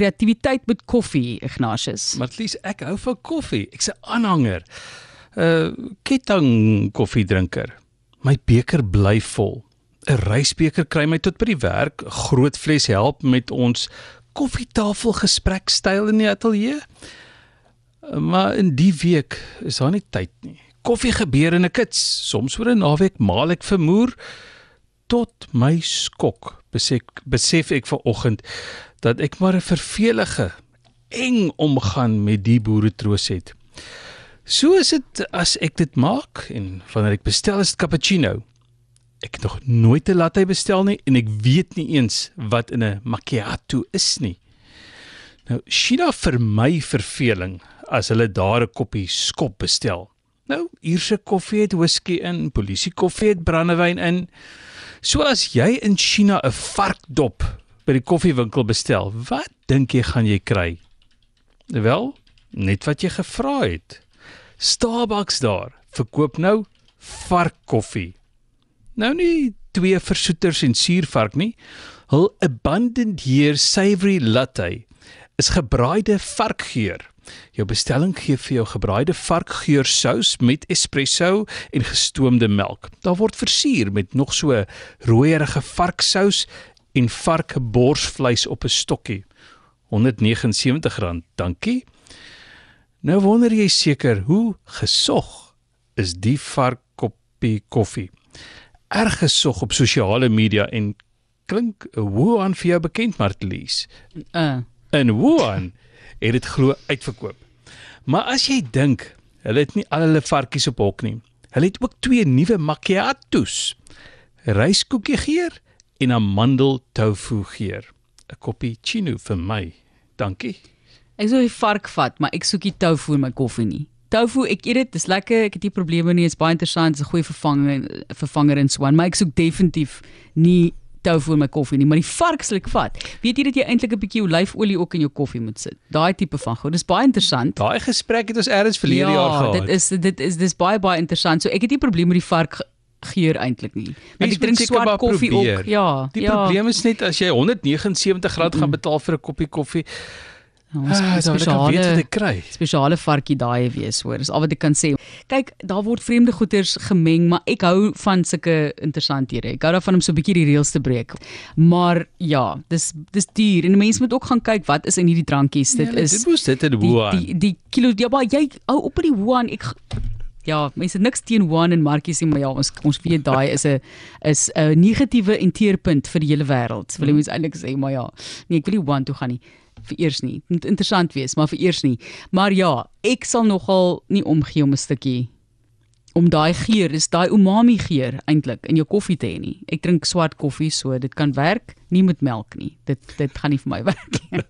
kreatiwiteit met koffie, Ignatius. Maar atlees ek hou van koffie. Ek's 'n aanhanger. Uh ketting koffiedrinker. My beker bly vol. 'n Reisbeker kry my tot by die werk. 'n Groot fles help met ons koffietafel gesprekstyl in die ateljee. Maar in die week is daar nie tyd nie. Koffie gebeur in 'n kits. Soms oor 'n naweek maal ek vermoer tot my skok. Besef besef ek vanoggend dat ek maar 'n vervelige eng omgaan met die boeretroos het. So is dit as ek dit maak en wanneer ek bestel is dit cappuccino. Ek het nog nooit 'n latte bestel nie en ek weet nie eens wat in 'n macchiato is nie. Nou, China vir my verveling as hulle daar 'n koppie skop bestel. Nou, Ierse koffie het whisky in, polisie koffie het brandewyn in. So as jy in China 'n varkdop by die koffiewinkel bestel, wat dink jy gaan jy kry? Wel, net wat jy gevra het. Starbucks daar verkoop nou varkkoffie. Nou nie twee versoeters en suurvark nie. Hul abundant here savory latte is gebraaide varkgeur. Jou bestelling gee vir jou gebraaide varkgeur sous met espresso en gestoomde melk. Daar word versier met nog so rooierige varksous en varkborsvleis op 'n stokkie. R179, dankie. Nou wonder jy seker hoe gesog is die varkkoppie koffie. Erg gesog op sosiale media en klink Wuhan vir jou bekend Martlies. Uh. In Wuhan het dit glo uitverkoop. Maar as jy dink, hulle het nie al hulle varkies op hok nie. Hulle het ook twee nuwe macchiatos. Ryskoekie geur en amandel tofu geur. 'n Koppie chino vir my. Dankie. Ek sou die vark vat, maar ek soek nie tofu in my koffie nie. Tofu, ek eet dit, dis lekker, ek het nie probleme nie, dit is baie interessant, dit is 'n goeie vervanger vervanger en so aan, maar ek soek definitief nie tofu in my koffie nie, maar die vark sal ek vat. Weet jy dat jy eintlik 'n bietjie olyfolie ook in jou koffie moet sit? Daai tipe van goed. Dis baie interessant. Daai gesprek het ons eers verlede ja, jaar gehad. dit is dit is dis baie baie interessant. So ek het nie probleme met die vark ge- geur eintlik nie. Want Mens ek drink maar swart koffie probeer. ook. Ja. Die ja. probleem is net as jy 179 rand gaan betaal vir 'n koppie koffie, Ons ah, al weet wat spesiale ek kry. spesiale varkie daai wees hoor. Dis al wat ek kan sê. Kyk, daar word vreemde goeders gemeng, maar ek hou van sulke interessanthede. Ek hou daarvan om so 'n bietjie die reëls te breek. Maar ja, dis dis duur en mense moet ook gaan kyk wat is in hierdie drankies. Dit Ja, is dit moes dit in die Wuhan. die die kilo ja, maar jy hou op by die Wuhan. Ek ja, mense niks teen Wuhan en markies nie, maar ja, ons ons weet daai is 'n is 'n negatiewe enteerpunt vir die hele wêreld. Wil jy mens eintlik sê, maar ja, nee, ek wil nie Wuhan toe gaan nie vir eers nie. Moet interessant wees, maar vir eers nie. Maar ja, ek sal nogal nie omgee om 'n stukkie om daai geur, dis daai umami geur eintlik in jou koffie te hê nie. Ek drink swart koffie, so dit kan werk nie met melk nie. Dit dit gaan nie vir my werk nie.